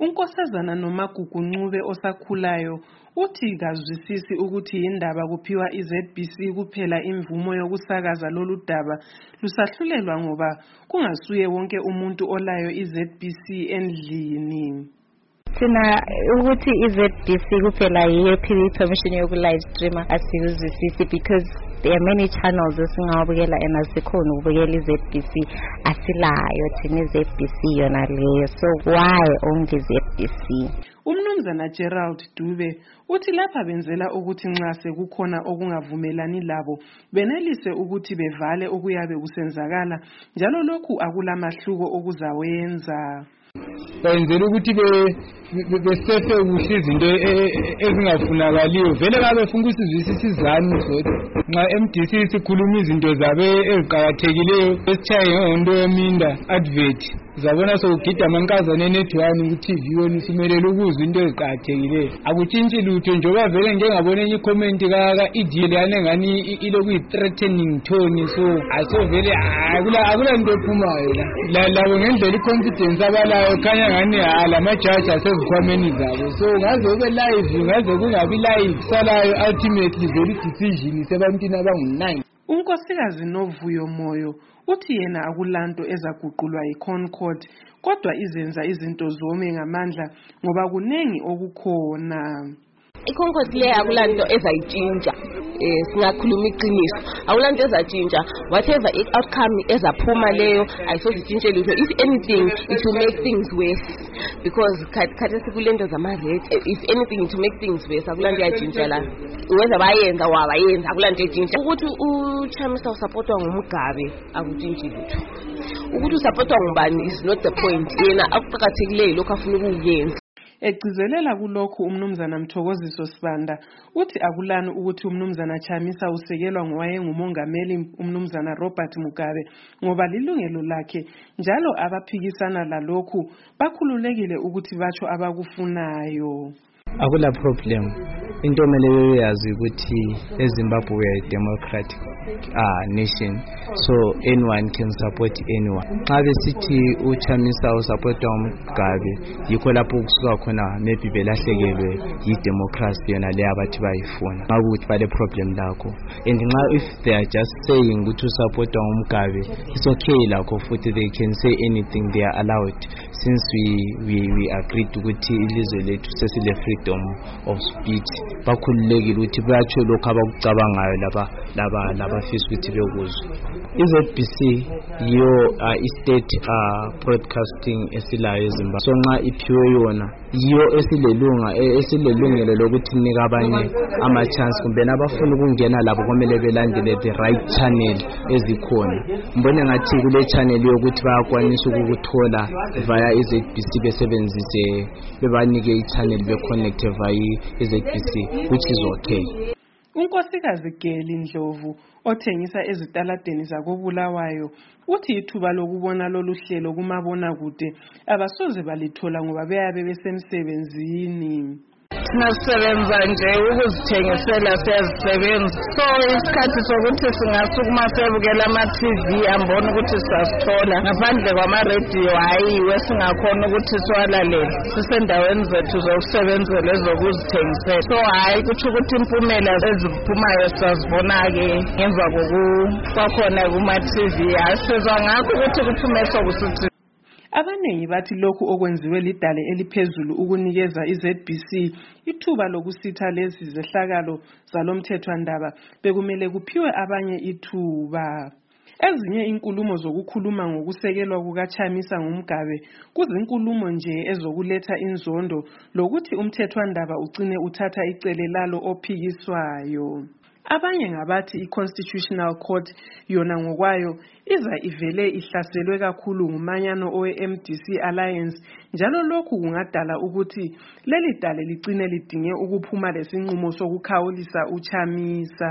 UNkosazana Nomagugu Ncube osakhulayo uthi kazwisisi ukuthi yindaba kuphiwa iZBC kuphela imvumo yokusakaza lolu daba lusahlulelwa ngoba kungasuye wonke umuntu olayo iZBC endlini. Thina ukuthi iZBC kuphela yiyo ephiwe i-permission yoku-live streamer asikuzwisisi because there are many channels esingawabukela and asikhoni ukubukela iZBC asilayo thina iZBC yona leyo so why only ZBC umnumzana Gerald Dube uthi lapha benzela ukuthi nxa sekukhona okungavumelani labo benelise ukuthi bevale okuyabe kusenzakala njalo lokhu akulamahluko okuzawenza benzela ukuthi besefe kuhle izinto e, e, e, ezingafunakaliyo vele babefuna ukuthi sizwise isizanu zodwa nxa mdc sikhuluma izinto zabe eziqakathekileyo esitshaye ngento yominda advert zabona sokugida amankazana enethwani ku-tv wenu simelele ukuzwa into eziqakathekileyo akutshintshi lutho njengoba vele ngike ngabona enye icomment ka-idl yane ngani ilokuyi-threatening tone so aso vele akula nto ephumayo la labo ngendlela i-confidence abalayo khanya ngani ha la majaji asezikhwameni zabo so ngaze kube live ngaze kungabi live salayo ultimately vele i-decision isebantwini abangu-nine UNkosikazi Novuyo Moyo uthi yena akulanto ezaguqulwa yiConcord kodwa izenza izinto zome ngamandla ngoba kunengi okukhona. IConcord le akulanto ezayitshintsha eh singakhuluma iqiniso awulanto ezatshintsha whatever i outcome ezaphuma leyo ayisoze itshintshe lutho if anything it will make things worse because khathesi kulento zama-red eh, if anything to make things worse akula nto yatshintsha la weza bayenza wabayenza akula nto etshintsha ukuthi uchamisa usapotwa ngumgabe akutshintshi lutho ukuthi usapotwa ngubani is not the point yena akuqakathekileyo lokhu afuna ukukuyenza Egcizelela kulokhu uMnumzana Mthokoziso Sibanda uthi akulani ukuthi uMnumzana Chamisa usekelwa ngowayengumongameli uMnumzana Robert Mugabe ngoba lilungelo lakhe Njalo abaphikisana lalokhu bakhululekile ukuthi batsho abakufunayo. Akula problem. Into omele bebeyazi ukuthi eZimbabwe we are a democratic uh, nation so anyone can support anyone. Nxa besithi uChamisa usupportwa uMgabe yikho lapho kusuka khona maybe belahlekelwe yidemocracy yona leyo abathi bayifuna. Ngakuthi bale problem lakho and nxa if they are just saying ukuthi usupportwa ngumgabe it's okay lakho futhi they can say anything they are allowed since we, we, we agreed ukuthi ilizwe lethu sesile freedom of speech bakhululekile ukuthi bayatsho lokhu abakucabangayo laba laba labafisa ukuthi bekuzwe i-zbc yiyo uh, i-state uh, broadcasting esilayo ezimbabwe so nxa iphiwe yona yiyo esilelunga e- esilelungelo lokuthi nika abanye ama-chance kumbeni abafuna ukungena labo kumele belandele the right channel ezikhona mbone ngathi kule channel yokuthi bayakwanisa ukukuthola via i-zbc besebenzise bebanike i-channel beconnecte via i-zbc which is okay UNkosikazi Geli Ndlovu othengisa ezitaladeni zakoBulawayo uthi ithuba lokubona lolu hlelo kumabonakude abasoze balithola ngoba beyabe besemsebenzini. Thina sisebenza nje ukuzithengisela siyazisebenza so isikhathi sokuthi singasukuma siyobukela ama-TV ambona ukuthi sasithola ngaphandle kwamarediyo hayi wesingakhona ukuthi siwalalele. sisendaweni zethu zokusebenzela ezokuzithengisela so hhayi kutsho ukuthi impumela eziphumayo sazibona-ke ngemva kokubakhona kuma-tv hhayi sizwa ngakho ukuthi kuphume sokusithi abanengi bathi lokhu okwenziwe lidale eliphezulu ukunikeza i-zbc ithuba lokusitha lezi zehlakalo zalomthethwandaba bekumele kuphiwe abanye ithuba Ezinye inkulumo zokukhuluma ngokusekelwa kukaChamisa nguMgabe kuzinkulumo nje ezokuletha inzondo lokuthi umthethwandaba ucine uthatha icele lalo ophikiswayo. Abanye ngabathi iConstitutional Court yona ngokwayo iza ivele ihlaselwe kakhulu ngumanyano oweMDC Alliance njalo lokhu kungadala ukuthi leli dale licine lidinge ukuphuma lesinqumo sokukhawulisa uChamisa.